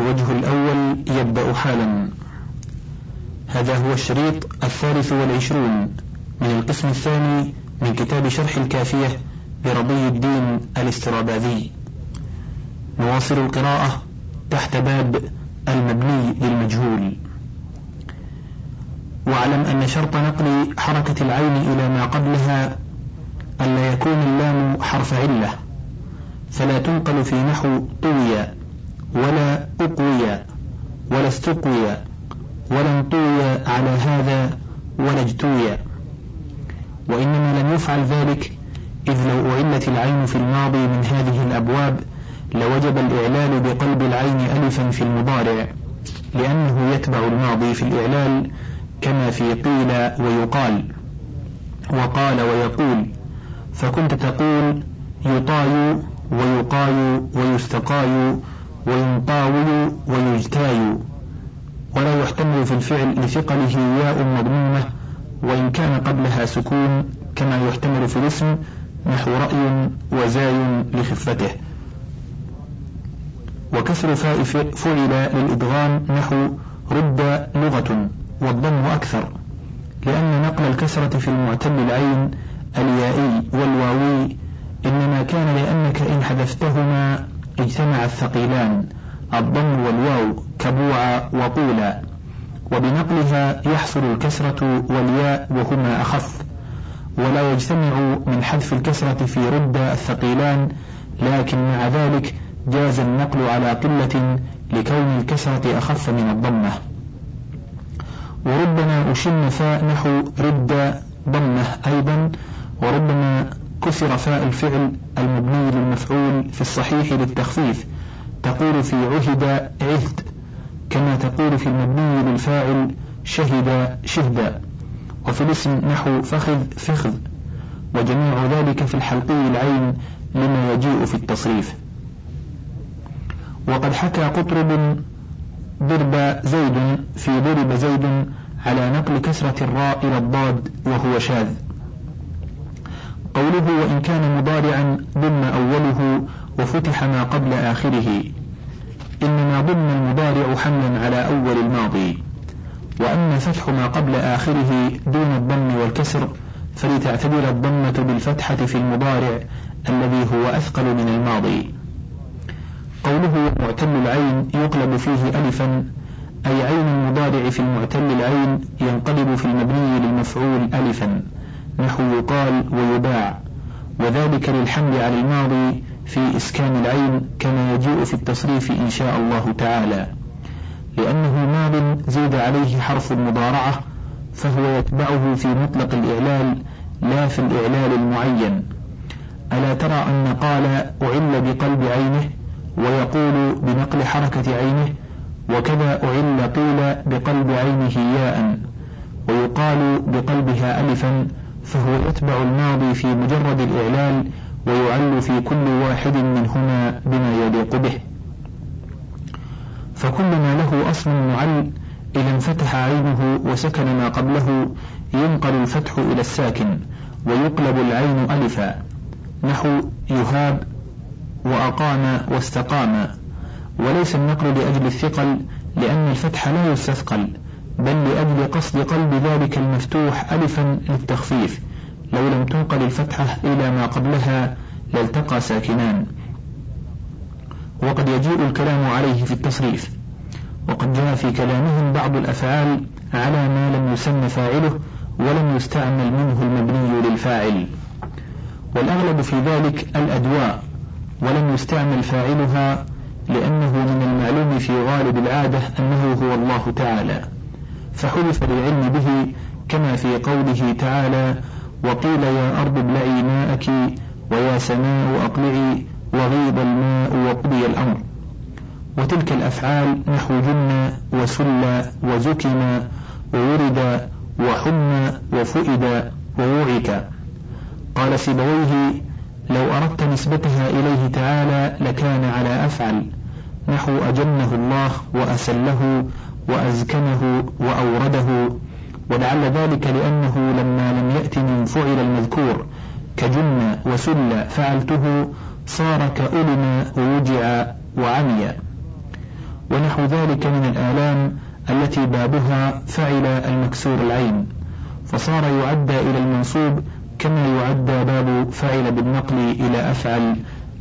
الوجه الأول يبدأ حالا. هذا هو الشريط الثالث والعشرون من القسم الثاني من كتاب شرح الكافية لرضي الدين الاستراباذي. نواصل القراءة تحت باب المبني للمجهول. واعلم أن شرط نقل حركة العين إلى ما قبلها ألا يكون اللام حرف علة فلا تنقل في نحو طوي. ولا أقوي ولا استقوي ولا انطوي على هذا ولا اجتوي. وإنما لم يفعل ذلك إذ لو أعلت العين في الماضي من هذه الأبواب لوجب الإعلال بقلب العين ألفا في المضارع لأنه يتبع الماضي في الإعلال كما في قيل ويقال. وقال ويقول فكنت تقول يطاي ويقاي ويستقاي وينطاوي ويجتاي ولا يحتمل في الفعل لثقله ياء مضمومة وإن كان قبلها سكون كما يحتمل في الاسم نحو رأي وزاي لخفته. وكسر فاء فعل للإدغام نحو رد لغة والضم أكثر لأن نقل الكسرة في المعتل العين اليائي والواوي إنما كان لأنك إن حذفتهما اجتمع الثقيلان الضم والواو كبوع وطولا وبنقلها يحصل الكسرة والياء وهما أخف. ولا يجتمع من حذف الكسرة في رد الثقيلان لكن مع ذلك جاز النقل على قلة لكون الكسرة أخف من الضمة. وربما أشم فاء نحو رد ضمة أيضا وربما كسر فاء الفعل المبني للمفعول في الصحيح للتخفيف. تقول في عهد عهد كما تقول في المبني للفاعل شهد شهدا وفي الاسم نحو فخذ فخذ. وجميع ذلك في الحلقي العين لما يجيء في التصريف. وقد حكى قطرب ضرب زيد في ضرب زيد على نقل كسرة الراء إلى الضاد وهو شاذ. قوله وإن كان مضارعا ضم أوله وفتح ما قبل آخره. إنما ضم المضارع حملا على أول الماضي. وأما فتح ما قبل آخره دون الضم والكسر فلتعتبر الضمة بالفتحة في المضارع الذي هو أثقل من الماضي. قوله معتل العين يقلب فيه ألفا أي عين المضارع في المعتل العين ينقلب في المبني للمفعول ألفا. نحو يقال ويباع. وذلك للحمل على الماضي في إسكان العين كما يجيء في التصريف إن شاء الله تعالى. لأنه ماض زيد عليه حرف المضارعة فهو يتبعه في مطلق الإعلال لا في الإعلال المعين. ألا ترى أن قال أعل بقلب عينه ويقول بنقل حركة عينه وكذا أعل قيل بقلب عينه ياء ويقال بقلبها ألفا فهو يتبع الماضي في مجرد الإعلال ويعل في كل واحد منهما بما يليق به. فكل ما له أصل معل إذا انفتح عينه وسكن ما قبله ينقل الفتح إلى الساكن ويقلب العين ألفا. نحو يهاب وأقام واستقام. وليس النقل لأجل الثقل لأن الفتح لا يستثقل بل لأجل قصد قلب ذلك المفتوح ألفا للتخفيف لو لم تنقل الفتحة إلى ما قبلها لالتقى ساكنان. وقد يجيء الكلام عليه في التصريف. وقد جاء في كلامهم بعض الأفعال على ما لم يسم فاعله ولم يستعمل منه المبني للفاعل. والأغلب في ذلك الأدواء ولم يستعمل فاعلها لأنه من المعلوم في غالب العادة أنه هو الله تعالى. فحلف للعلم به كما في قوله تعالى وقيل يا أرض ابلعي ماءك ويا سماء أقلعي وغيض الماء وقضي الأمر. وتلك الأفعال نحو جن وسل وزكم وورد وحم وفئد ووعك. قال سيبويه لو أردت نسبتها إليه تعالى لكان على أفعل. نحو أجنه الله وأسله وأزكنه وأورده ولعل ذلك لأنه لما لم يأت من فعل المذكور كجن وسل فعلته صار كألم ووجع وعمي. ونحو ذلك من الآلام التي بابها فعل المكسور العين. فصار يعدى إلى المنصوب كما يعدى باب فعل بالنقل إلى أفعل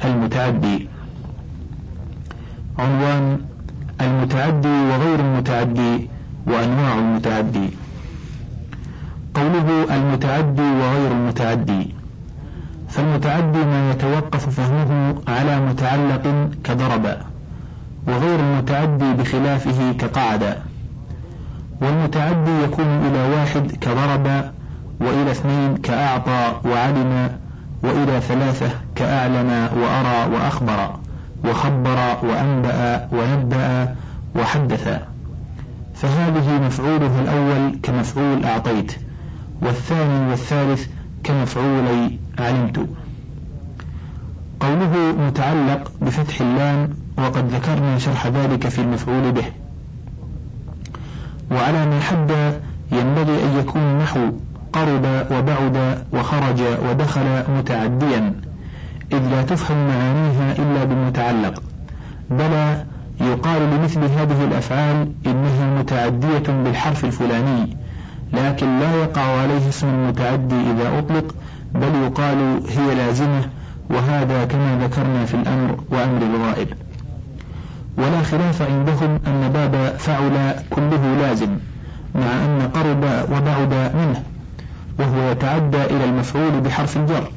المتعدي. عنوان المتعدي وغير المتعدي وأنواع المتعدي. قوله المتعدي وغير المتعدي. فالمتعدي ما يتوقف فهمه على متعلق كضرب وغير المتعدي بخلافه كقعد. والمتعدي يكون إلى واحد كضرب وإلى اثنين كأعطى وعلم وإلى ثلاثة كأعلم وأرى وأخبر. وخبر وأنبأ ونبأ وحدث. فهذه مفعولها الأول كمفعول أعطيت والثاني والثالث كمفعولي علمت. قوله متعلق بفتح اللام وقد ذكرنا شرح ذلك في المفعول به. وعلى ما حد ينبغي أن يكون نحو قرب وبعد وخرج ودخل متعديا. إذ لا تفهم معانيها إلا بالمتعلق. بلى يقال لمثل هذه الأفعال إنها متعدية بالحرف الفلاني لكن لا يقع عليه اسم المتعدي إذا أطلق بل يقال هي لازمة وهذا كما ذكرنا في الأمر وأمر الغائب. ولا خلاف عندهم أن باب فعل كله لازم مع أن قرب وبعد منه وهو يتعدى إلى المفعول بحرف الجر.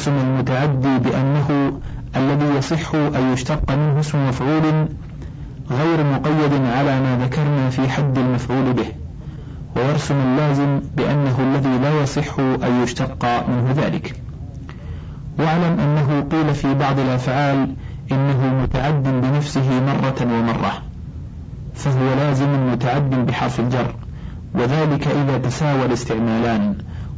يرسم المتعدي بأنه الذي يصح أن يشتق منه اسم مفعول غير مقيد على ما ذكرنا في حد المفعول به ويرسم اللازم بأنه الذي لا يصح أن يشتق منه ذلك. واعلم أنه قيل في بعض الأفعال إنه متعد بنفسه مرة ومرة فهو لازم متعد بحرف الجر وذلك إذا تساوى الاستعمالان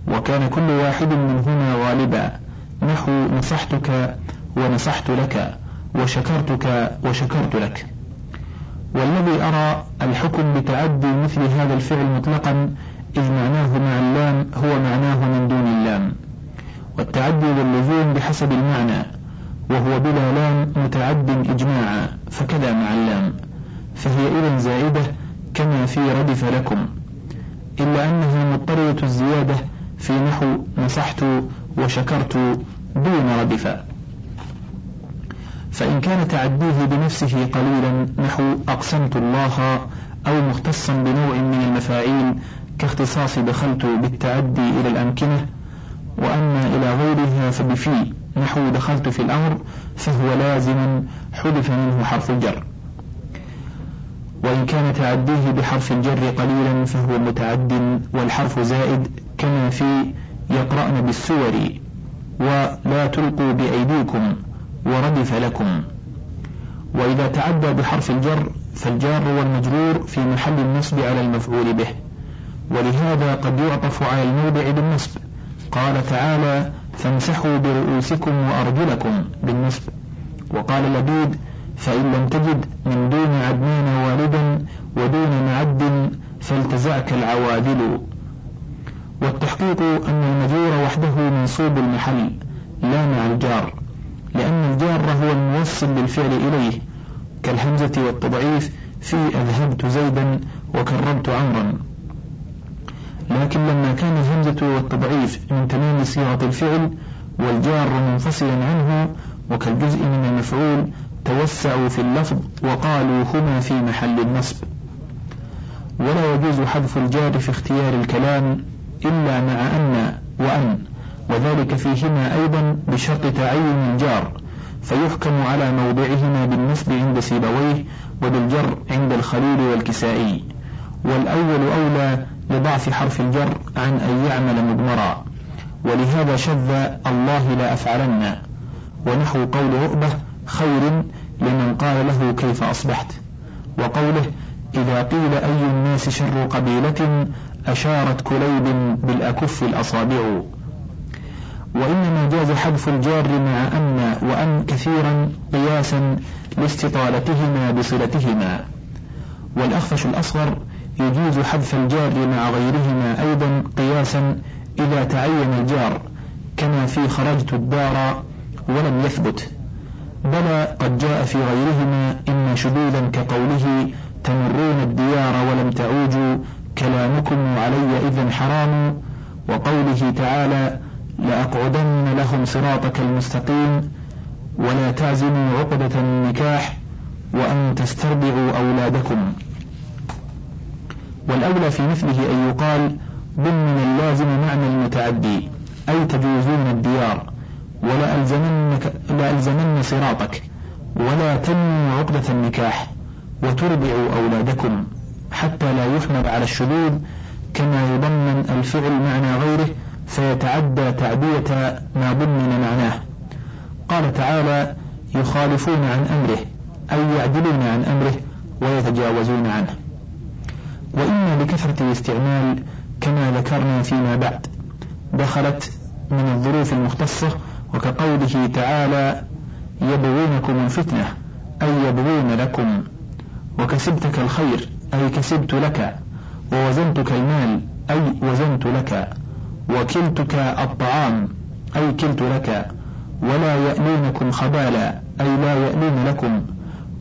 وكان كل واحد منهما غالبا. نحو نصحتك ونصحت لك وشكرتك وشكرت لك. والذي أرى الحكم بتعدي مثل هذا الفعل مطلقا إذ معناه مع اللام هو معناه من دون اللام. والتعدي واللزوم بحسب المعنى وهو بلا لام متعد إجماعا فكذا مع اللام. فهي إذا زائدة كما في ردف لكم. إلا أنها مضطردة الزيادة في نحو نصحت وشكرت دون ردفا فإن كان تعديه بنفسه قليلا نحو أقسمت الله أو مختصا بنوع من المفاعيل كاختصاص دخلت بالتعدي إلى الأمكنة وأما إلى غيرها فبفي نحو دخلت في الأمر فهو لازم حذف منه حرف الجر. وإن كان تعديه بحرف الجر قليلا فهو متعد والحرف زائد كما في يقرأن بالسور ولا تلقوا بأيديكم وردف لكم. وإذا تعدى بحرف الجر فالجار والمجرور في محل النصب على المفعول به. ولهذا قد يعطف على الموضع بالنصب. قال تعالى فامسحوا برؤوسكم وأرجلكم بالنصب. وقال لبيد فإن لم تجد من دون عدنان والدا ودون معد فالتزعك العوادل. والتحقيق أن المجور وحده منصوب المحل لا مع الجار لأن الجار هو الموصل للفعل إليه كالهمزة والتضعيف في أذهبت زيدا وكرمت عمرا. لكن لما كان الهمزة والتضعيف من تمام صيغة الفعل والجار منفصلا عنه وكالجزء من المفعول توسعوا في اللفظ وقالوا هما في محل النصب. ولا يجوز حذف الجار في اختيار الكلام إلا مع أن وأن. وذلك فيهما أيضا بشرط تعين الجار فيحكم على موضعهما بالنصب عند سيبويه وبالجر عند الخليل والكسائي. والأول أولى لضعف حرف الجر عن أن يعمل مضمرا. ولهذا شذ الله لا أفعلن. ونحو قول عقبة خير لمن قال له كيف أصبحت. وقوله إذا قيل أي الناس شر قبيلة أشارت كليب بالأكف الأصابع. وإنما جاز حذف الجار مع أن وأن كثيرا قياسا لاستطالتهما بصلتهما. والأخفش الأصغر يجوز حذف الجار مع غيرهما أيضا قياسا إذا تعين الجار كما في خرجت الدار ولم يثبت. بلى قد جاء في غيرهما إما شذوذا كقوله تمرون الديار ولم تعوجوا كلامكم علي إذا حرام وقوله تعالى لأقعدن لهم صراطك المستقيم ولا تعزموا عقدة النكاح وأن تسترضعوا أولادكم. والأولى في مثله أن يقال ضمن اللازم معنى المتعدي أي تجوزون الديار ولا ألزمنك لا ألزمن صراطك ولا تنموا عقدة النكاح وترضعوا أولادكم. حتى لا يحمل على الشذوذ كما يضمن الفعل معنى غيره فيتعدى تعدية ما ضمن معناه. قال تعالى يخالفون عن أمره أي يعدلون عن أمره ويتجاوزون عنه. وإما لكثرة الاستعمال كما ذكرنا فيما بعد دخلت من الظروف المختصة وكقوله تعالى يبغونكم الفتنة أي يبغون لكم وكسبتك الخير. أي كسبت لك ووزنتك المال أي وزنت لك وكلتك الطعام أي كلت لك ولا يألونكم خبالا أي لا يألون لكم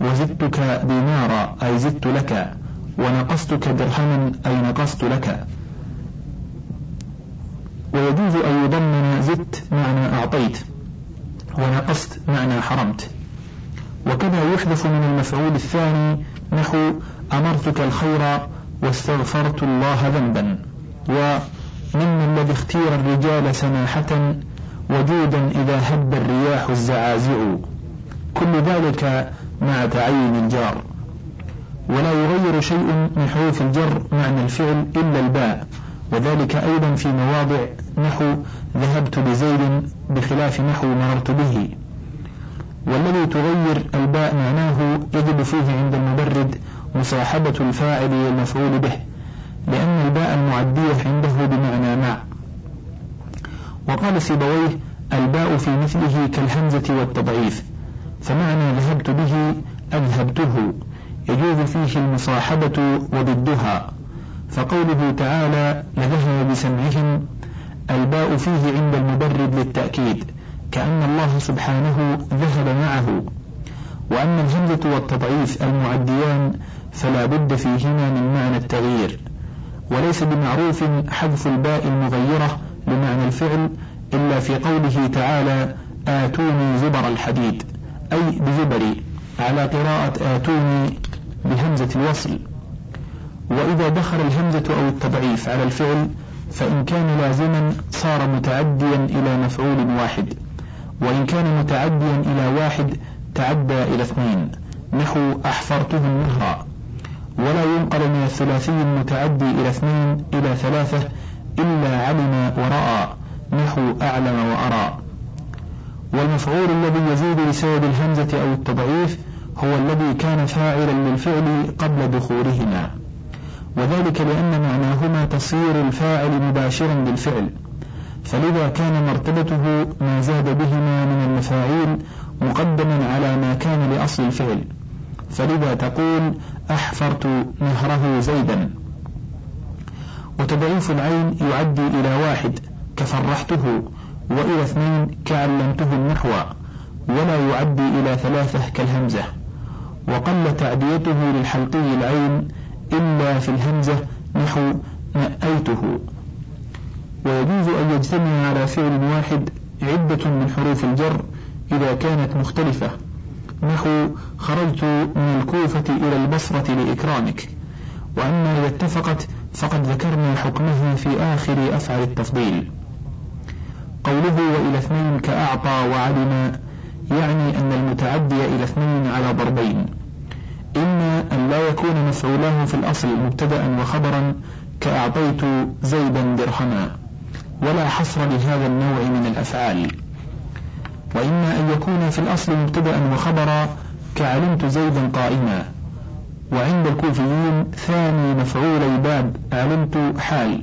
وزدتك دينارا أي زدت لك ونقصتك درهما أي نقصت لك. ويجوز أن يضمن زدت معنى أعطيت ونقصت معنى حرمت. وكذا يحذف من المفعول الثاني نحو أمرتك الخير واستغفرت الله ذنبا. ومن الذي اختير الرجال سماحة وجودا إذا هب الرياح الزعازع. كل ذلك مع تعين الجار. ولا يغير شيء من حروف الجر معنى الفعل إلا الباء. وذلك أيضا في مواضع نحو ذهبت بزيد بخلاف نحو مررت به. والذي تغير الباء معناه يجب فيه عند المبرد مصاحبة الفاعل للمفعول به لأن الباء المعدية عنده بمعنى مع وقال سيبويه الباء في مثله كالهمزة والتضعيف فمعنى ذهبت به أذهبته يجوز فيه المصاحبة وضدها. فقوله تعالى لذهب بسمعهم الباء فيه عند المبرد للتأكيد كأن الله سبحانه ذهب معه. وأما الهمزة والتضعيف المعديان فلا بد فيهما من معنى التغيير وليس بمعروف حذف الباء المغيرة لمعنى الفعل إلا في قوله تعالى آتوني زبر الحديد أي بزبري على قراءة آتوني بهمزة الوصل. وإذا دخل الهمزة أو التضعيف على الفعل فإن كان لازما صار متعديا إلى مفعول واحد وإن كان متعديا إلى واحد تعدى إلى اثنين نحو أحفرته النهر ولا ينقل من الثلاثي المتعدي إلى اثنين إلى ثلاثة إلا علم ورأى نحو أعلم وأرى. والمفعول الذي يزيد بسبب الهمزة أو التضعيف هو الذي كان فاعلا للفعل قبل دخولهما. وذلك لأن معناهما تصير الفاعل مباشرا للفعل. فلذا كان مرتبته ما زاد بهما من المفاعيل مقدما على ما كان لأصل الفعل. فلذا تقول أحفرت نهره زيدا. وتضعيف العين يعدي إلى واحد كفرحته وإلى اثنين كعلمته النحو ولا يعدي إلى ثلاثة كالهمزة. وقل تعديته للحلقي العين إلا في الهمزة نحو نأيته ويجوز أن يجتمع على فعل واحد عدة من حروف الجر إذا كانت مختلفة. نحو خرجت من الكوفة إلى البصرة لإكرامك وأما إذا اتفقت فقد ذكرنا حكمها في آخر أفعل التفضيل. قوله وإلى اثنين كأعطى وعلم يعني أن المتعدي إلى اثنين على ضربين. إما أن لا يكون مفعولاه في الأصل مبتدأ وخبرا كأعطيت زيدا درهما ولا حصر لهذا النوع من الأفعال. وإما أن يكون في الأصل مبتدأ وخبرا كعلمت زيدا قائما. وعند الكوفيين ثاني مفعول باب علمت حال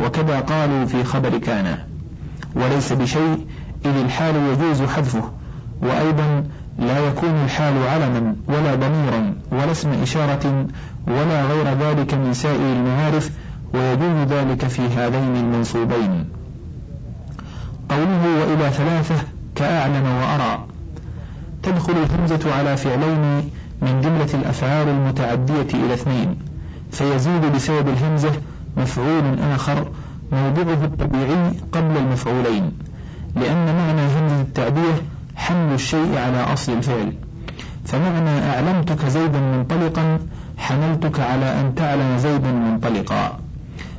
وكذا قالوا في خبر كان. وليس بشيء إذ الحال يجوز حذفه وأيضا لا يكون الحال علما ولا ضميرا ولا اسم إشارة ولا غير ذلك من سائر المعارف ويجوز ذلك في هذين قوله وإلى ثلاثة كأعلم وأرى. تدخل الهمزة على فعلين من جملة الأفعال المتعدية إلى اثنين فيزيد بسبب الهمزة مفعول آخر موضعه الطبيعي قبل المفعولين لأن معنى همزة التعدية حمل الشيء على أصل الفعل. فمعنى أعلمتك زيدا منطلقا حملتك على أن تعلم زيدا منطلقا.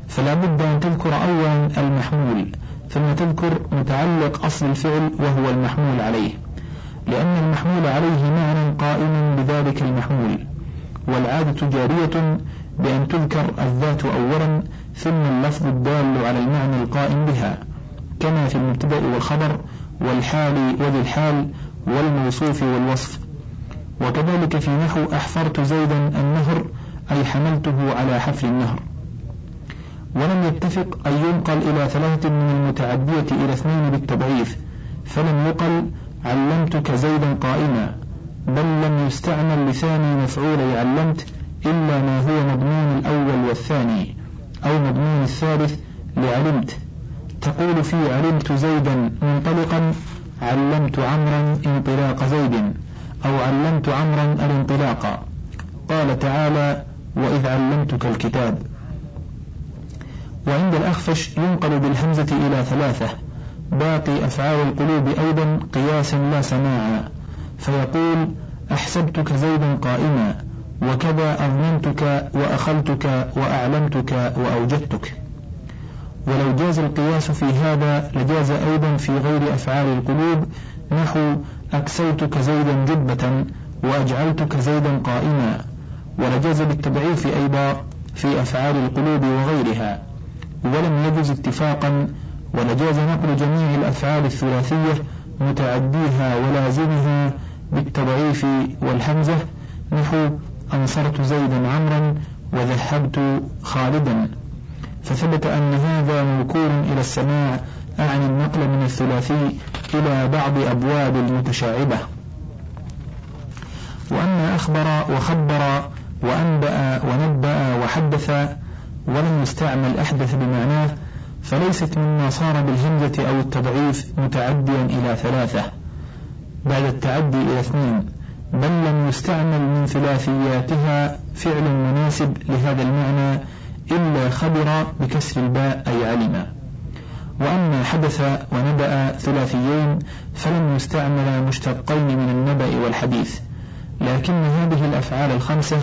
فلا بد أن تذكر أولا المحمول ثم تذكر متعلق أصل الفعل وهو المحمول عليه لأن المحمول عليه معنى قائم بذلك المحمول والعادة جارية بأن تذكر الذات أولا ثم اللفظ الدال على المعنى القائم بها كما في المبتدأ والخبر والحال وذي الحال والموصوف والوصف. وكذلك في نحو أحفرت زيدا النهر أي حملته على حفر النهر. ولم يتفق أن ينقل إلى ثلاثة من المتعدية إلى اثنين بالتضعيف فلم يقل علمتك زيدا قائما بل لم يستعمل لثاني مفعول علمت إلا ما هو مضمون الأول والثاني أو مضمون الثالث لعلمت. تقول في علمت زيدا منطلقا علمت عمرا انطلاق زيد أو علمت عمرا الانطلاق. قال تعالى وإذ علمتك الكتاب وعند الأخفش ينقل بالهمزة إلى ثلاثة. باقي أفعال القلوب أيضا قياسا لا سماعا. فيقول أحسبتك زيدا قائما وكذا أظننتك وأخلتك وأعلمتك وأوجدتك. ولو جاز القياس في هذا لجاز أيضا في غير أفعال القلوب. نحو أكسوتك زيدا جبة وأجعلتك زيدا قائما. ولجاز بالتضعيف أيضا في أفعال القلوب وغيرها. ولم يجز اتفاقا ولجاز نقل جميع الأفعال الثلاثية متعديها ولازمها بالتضعيف والحمزة نحو أنصرت زيدا عمرا وذهبت خالدا. فثبت أن هذا موكول إلى السماع أعني النقل من الثلاثي إلى بعض أبواب المتشعبة. وأما أخبر وخبر وأنبأ ونبأ وحدث ولم يستعمل أحدث بمعناه فليست مما صار بالهمزة أو التضعيف متعديا إلى ثلاثة. بعد التعدي إلى اثنين بل لم يستعمل من ثلاثياتها فعل مناسب لهذا المعنى إلا خبر بكسر الباء أي علم. وأما حدث ونبأ ثلاثيين فلم يستعمل مشتقين من النبأ والحديث. لكن هذه الأفعال الخمسة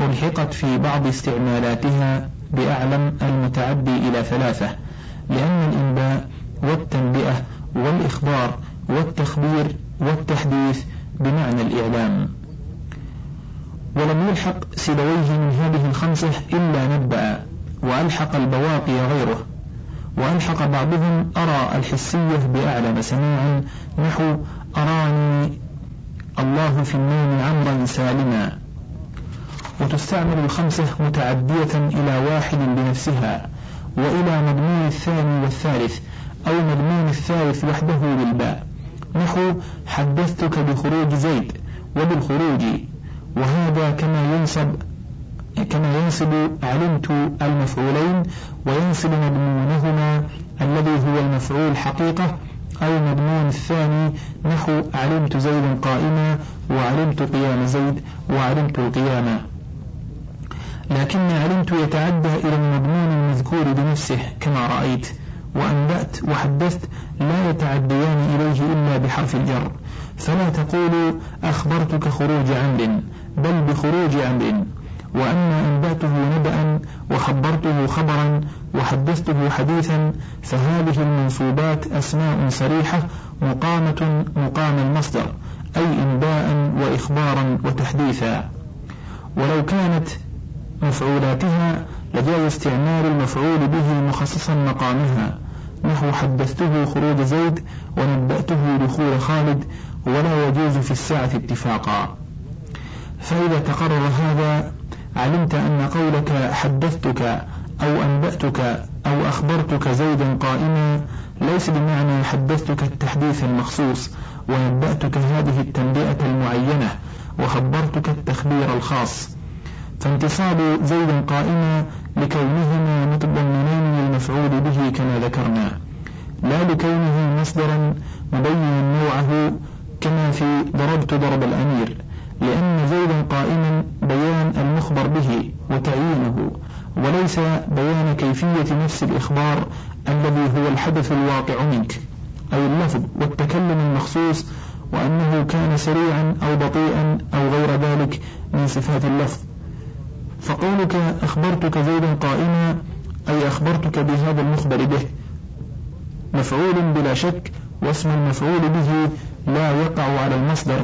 ألحقت في بعض استعمالاتها بأعلم المتعدي إلى ثلاثة لأن الإنباء والتنبئة والإخبار والتخبير والتحديث بمعنى الإعلام. ولم يلحق سيبويه من هذه الخمسة إلا نبأ وألحق البواقي غيره وألحق بعضهم أرى الحسية بأعلم سماعا نحو أراني الله في النوم عمرا سالما. وتستعمل الخمسة متعدية إلى واحد بنفسها وإلى مضمون الثاني والثالث أو مضمون الثالث وحده بالباء. نحو حدثتك بخروج زيد وبالخروج وهذا كما ينصب كما ينصب علمت المفعولين وينصب مضمونهما الذي هو المفعول حقيقة أو مضمون الثاني نحو علمت زيدا قائما وعلمت قيام زيد وعلمت القيام. لكن علمت يتعدى إلى المضمون المذكور بنفسه كما رأيت وأنبأت وحدثت لا يتعديان إليه إلا بحرف الجر. فلا تقول أخبرتك خروج عمر بل بخروج عمر وأما أنبأته نبأ وخبرته خبرا وحدثته حديثا فهذه المنصوبات أسماء صريحة مقامة مقام المصدر أي إنباء وإخبارا وتحديثا. ولو كانت مفعولاتها لجاز استعمال المفعول به مخصصا مقامها. نحو حدثته خروج زيد ونبأته دخول خالد ولا يجوز في الساعة اتفاقا. فإذا تقرر هذا علمت أن قولك حدثتك أو أنبأتك أو أخبرتك زيدا قائما ليس بمعنى حدثتك التحديث المخصوص ونبأتك هذه التنبئة المعينة وخبرتك التخبير الخاص. فانتصاب زيد قائما لكونهما متضمنين للمفعول به كما ذكرنا. لا لكونه مصدرا مبينا نوعه كما في ضربت ضرب الأمير لأن زيدا قائما بيان المخبر به وتعيينه وليس بيان كيفية نفس الإخبار الذي هو الحدث الواقع منك أي اللفظ والتكلم المخصوص وأنه كان سريعا أو بطيئا أو غير ذلك من صفات اللفظ. فقولك أخبرتك زيدا قائما أي أخبرتك بهذا المخبر به. مفعول بلا شك واسم المفعول به لا يقع على المصدر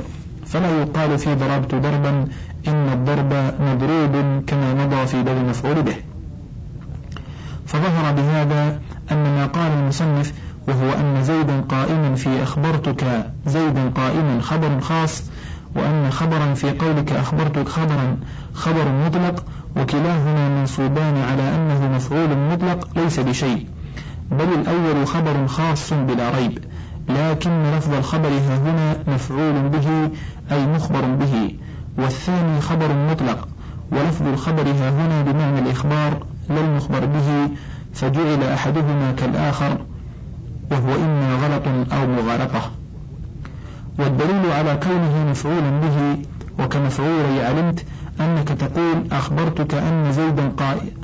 فلا يقال في ضربت ضربا إن الضرب مضروب كما مضى في باب المفعول به. فظهر بهذا أن ما قال المصنف وهو أن زيدا قائما في أخبرتك زيدا قائما خبر خاص وأن خبرا في قولك أخبرتك خبرا خبر مطلق وكلاهما منصوبان على أنه مفعول مطلق ليس بشيء. بل الأول خبر خاص بلا ريب لكن لفظ الخبر هنا مفعول به أي مخبر به. والثاني خبر مطلق ولفظ الخبر هنا بمعنى الإخبار لا المخبر به فجعل أحدهما كالآخر وهو إما غلط أو مغالطة والدليل على كونه مفعولا به وكمفعولي علمت أنك تقول أخبرتك أن زيدا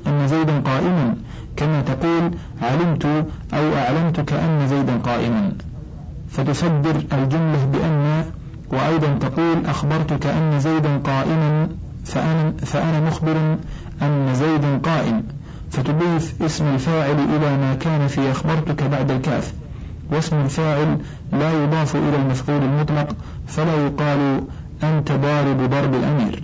أن زيدا قائما كما تقول علمت أو أعلمتك أن زيدا قائما. فتصدر الجملة بأن وأيضا تقول أخبرتك أن زيدا قائما فأنا, فأنا مخبر أن زيدا قائم. فتضيف اسم الفاعل إلى ما كان في أخبرتك بعد الكاف. واسم الفاعل لا يضاف إلى المفعول المطلق فلا يقال أنت ضارب ضرب الأمير.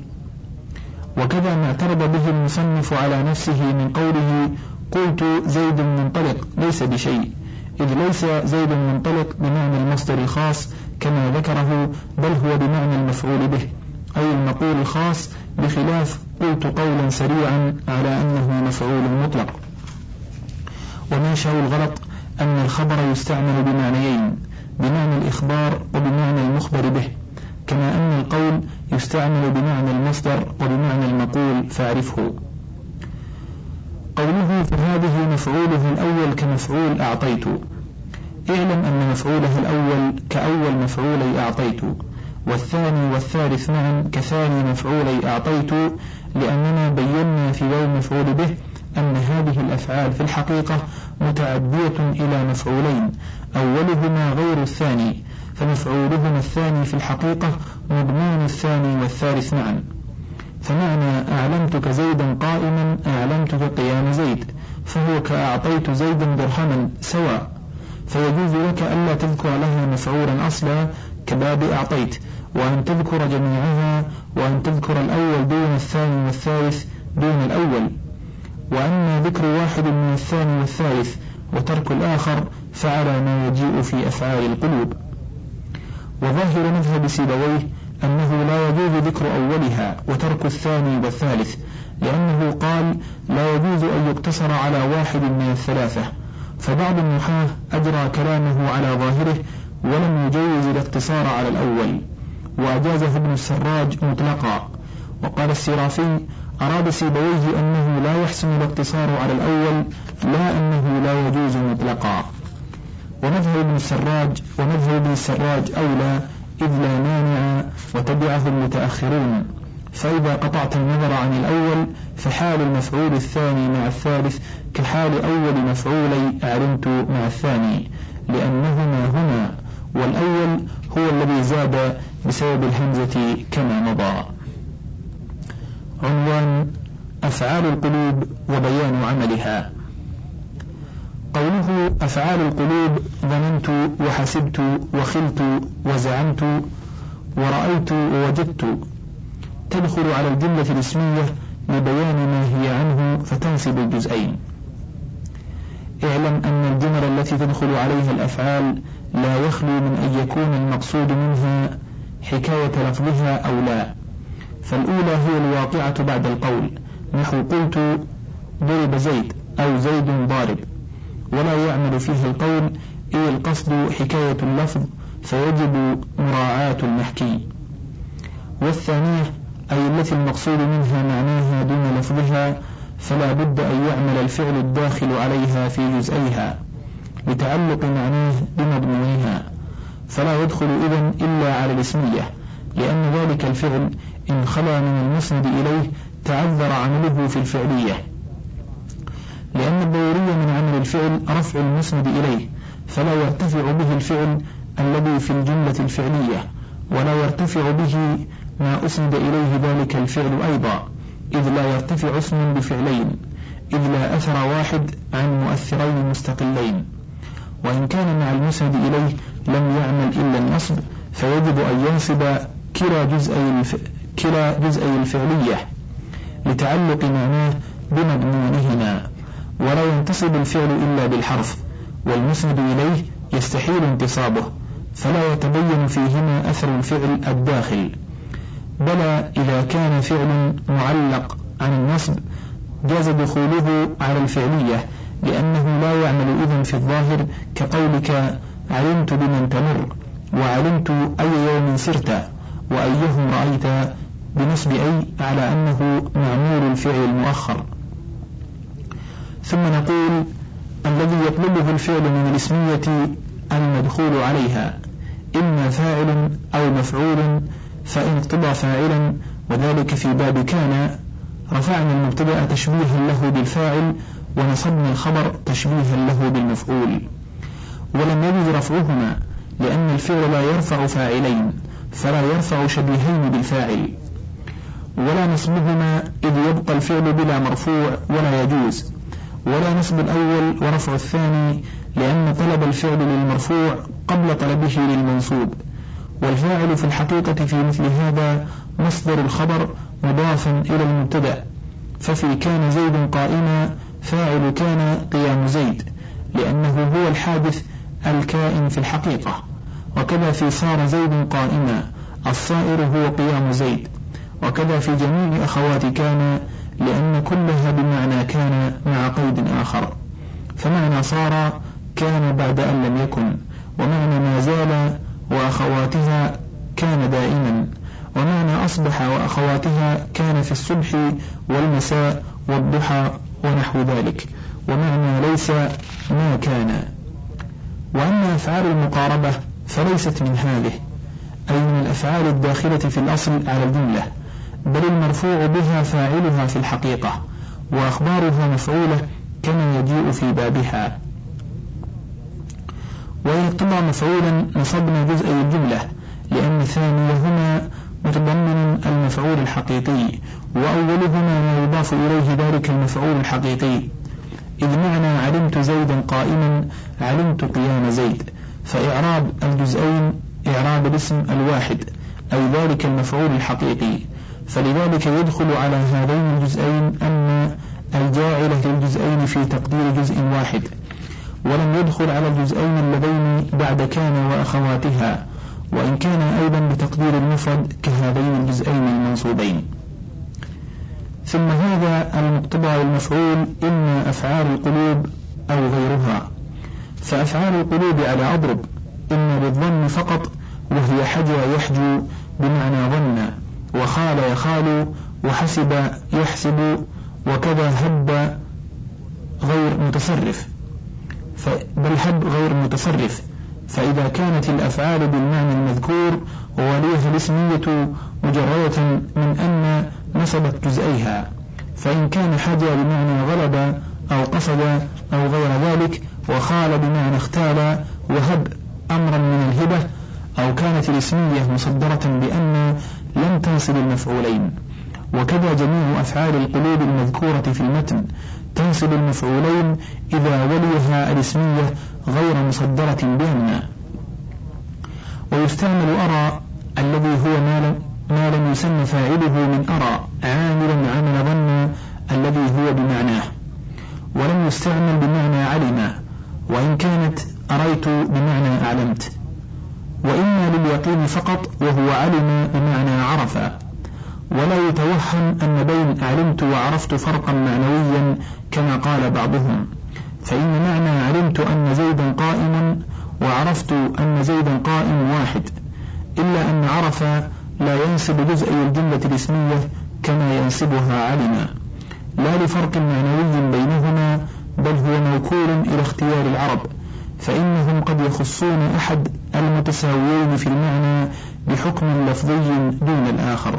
وكذا ما اعترض به المصنف على نفسه من قوله قلت زيد منطلق ليس بشيء. إذ ليس زيد منطلق بمعنى المصدر الخاص كما ذكره بل هو بمعنى المفعول به أي المقول الخاص بخلاف قلت قولا سريعا على أنه مفعول مطلق. ومنشأ الغلط أن الخبر يستعمل بمعنيين بمعنى الإخبار وبمعنى المخبر به كما أن القول يستعمل بمعنى المصدر وبمعنى المقول فاعرفه. قوله فهذه مفعوله الأول كمفعول أعطيت. اعلم أن مفعوله الأول كأول مفعولي أعطيت والثاني والثالث معا كثاني مفعولي أعطيت لأننا بينا في يوم مفعول به أن هذه الأفعال في الحقيقة متعدية إلى مفعولين أولهما غير الثاني فمفعولهما الثاني في الحقيقة مضمون الثاني والثالث معا. فمعنى أعلمتك زيدا قائما أعلمتك قيام زيد فهو كأعطيت زيدا درهما سواء. فيجوز لك ألا تذكر لها مفعولا أصلا كباب أعطيت وأن تذكر جميعها وأن تذكر الأول دون الثاني والثالث دون الأول. وأما ذكر واحد من الثاني والثالث وترك الآخر فعلى ما يجيء في أفعال القلوب. وظاهر مذهب سيبويه أنه لا يجوز ذكر أولها وترك الثاني والثالث لأنه قال لا يجوز أن يقتصر على واحد من الثلاثة فبعض النحاة أجرى كلامه على ظاهره ولم يجوز الاقتصار على الأول. وأجازه ابن السراج مطلقا. وقال السرافي أراد سيبويه أنه لا يحسن الاقتصار على الأول لا أنه لا يجوز مطلقا. ومذهب ابن السراج ومذهب ابن السراج أولى إذ لا مانع وتبعه المتأخرون. فإذا قطعت النظر عن الأول فحال المفعول الثاني مع الثالث كحال أول مفعولي أعلمت مع الثاني لأنهما هما والأول هو الذي زاد بسبب الهمزة كما مضى. عنوان أفعال القلوب وبيان عملها. قوله أفعال القلوب ظننت وحسبت وخلت وزعمت ورأيت ووجدت تدخل على الجملة الاسمية لبيان ما هي عنه فتنصب الجزئين. اعلم أن الجمل التي تدخل عليها الأفعال لا يخلو من أن يكون المقصود منها حكاية لفظها أو لا. فالأولى هي الواقعة بعد القول. نحو قلت ضرب زيد أو زيد ضارب. ولا يعمل فيه القول إذ القصد حكاية اللفظ فيجب مراعاة المحكي. والثانية أي التي المقصود منها معناها دون لفظها فلا بد أن يعمل الفعل الداخل عليها في جزئيها لتعلق معناه بمضمونها. فلا يدخل إذن إلا على الاسمية لأن ذلك الفعل إن خلا من المسند إليه تعذر عمله في الفعلية لأن الضروري من عمل الفعل رفع المسند إليه فلا يرتفع به الفعل الذي في الجملة الفعلية ولا يرتفع به ما أسند إليه ذلك الفعل أيضا إذ لا يرتفع اسم بفعلين إذ لا أثر واحد عن مؤثرين مستقلين وإن كان مع المسند إليه لم يعمل إلا النصب فيجب أن ينصب كلا جزئي. كلا جزئي الفعلية لتعلق معناه بمضمونهما ولا ينتصب الفعل إلا بالحرف والمسند إليه يستحيل انتصابه فلا يتبين فيهما أثر الفعل الداخل. بلى إذا كان فعل معلق عن النصب جاز دخوله على الفعلية لأنه لا يعمل إذن في الظاهر كقولك علمت بمن تمر وعلمت أي يوم سرت وأيهم رأيت بنصب أي على أنه معمول الفعل المؤخر. ثم نقول الذي يطلبه الفعل من الاسمية المدخول عليها إما فاعل أو مفعول فإن اقتضى فاعلا وذلك في باب كان رفعنا المبتدأ تشبيها له بالفاعل ونصبنا الخبر تشبيها له بالمفعول. ولم يجد رفعهما لأن الفعل لا يرفع فاعلين فلا يرفع شبيهين بالفاعل. ولا نصبهما إذ يبقى الفعل بلا مرفوع ولا يجوز. ولا نصب الأول ورفع الثاني لأن طلب الفعل للمرفوع قبل طلبه للمنصوب. والفاعل في الحقيقة في مثل هذا مصدر الخبر مضافا إلى المبتدأ. ففي كان زيد قائما فاعل كان قيام زيد لأنه هو الحادث الكائن في الحقيقة. وكذا في صار زيد قائما الصائر هو قيام زيد. وكذا في جميع أخوات كان لأن كلها بمعنى كان مع قيد آخر. فمعنى صار كان بعد أن لم يكن ومعنى ما زال وأخواتها كان دائما ومعنى أصبح وأخواتها كان في الصبح والمساء والضحى ونحو ذلك ومعنى ليس ما كان. وأما أفعال المقاربة فليست من هذه أي من الأفعال الداخلة في الأصل على الجملة. بل المرفوع بها فاعلها في الحقيقة وأخبارها مفعولة كما يجيء في بابها. وإن اقتضى مفعولا نصبنا جزئي الجملة لأن ثانيهما متضمن المفعول الحقيقي وأولهما ما يضاف إليه ذلك المفعول الحقيقي. إذ معنى علمت زيدا قائما علمت قيام زيد فإعراب الجزئين إعراب الاسم الواحد أي ذلك المفعول الحقيقي. فلذلك يدخل على هذين الجزئين أن الجاعلة للجزئين في تقدير جزء واحد ولم يدخل على الجزئين اللذين بعد كان وأخواتها وإن كان أيضا بتقدير المفرد كهذين الجزئين المنصوبين. ثم هذا المقتضى والمفعول إما أفعال القلوب أو غيرها. فأفعال القلوب على أضرب إما بالظن فقط وهي حجى يحجو بمعنى ظن. وخال يخال وحسب يحسب وكذا هب غير متصرف. بل هب غير متصرف. فإذا كانت الأفعال بالمعنى المذكور ووليها الاسمية مجردة من أن نصبت جزئيها. فإن كان حجى بمعنى غلب أو قصد أو غير ذلك وخال بمعنى اختال وهب أمرا من الهبة أو كانت الاسمية مصدرة بأن لم تنصب المفعولين. وكذا جميع أفعال القلوب المذكورة في المتن تنصب المفعولين إذا وليها الاسمية غير مصدرة بأن ويستعمل أرى الذي هو ما لم, يسن فاعله من أرى عاملا عمل ظن الذي هو بمعناه. ولم يستعمل بمعنى علم. وإن كانت أريت بمعنى أعلمت وإما لليقين فقط وهو علم بمعنى عرف ولا يتوهم أن بين علمت وعرفت فرقا معنويا كما قال بعضهم. فإن معنى علمت أن زيدا قائم وعرفت أن زيدا قائم واحد. إلا أن عرف لا ينسب جزئي الجملة الاسمية كما ينسبها علما. لا لفرق معنوي بينهما بل هو موكول إلى اختيار العرب. فإنهم قد يخصون أحد المتساويين في المعنى بحكم لفظي دون الآخر.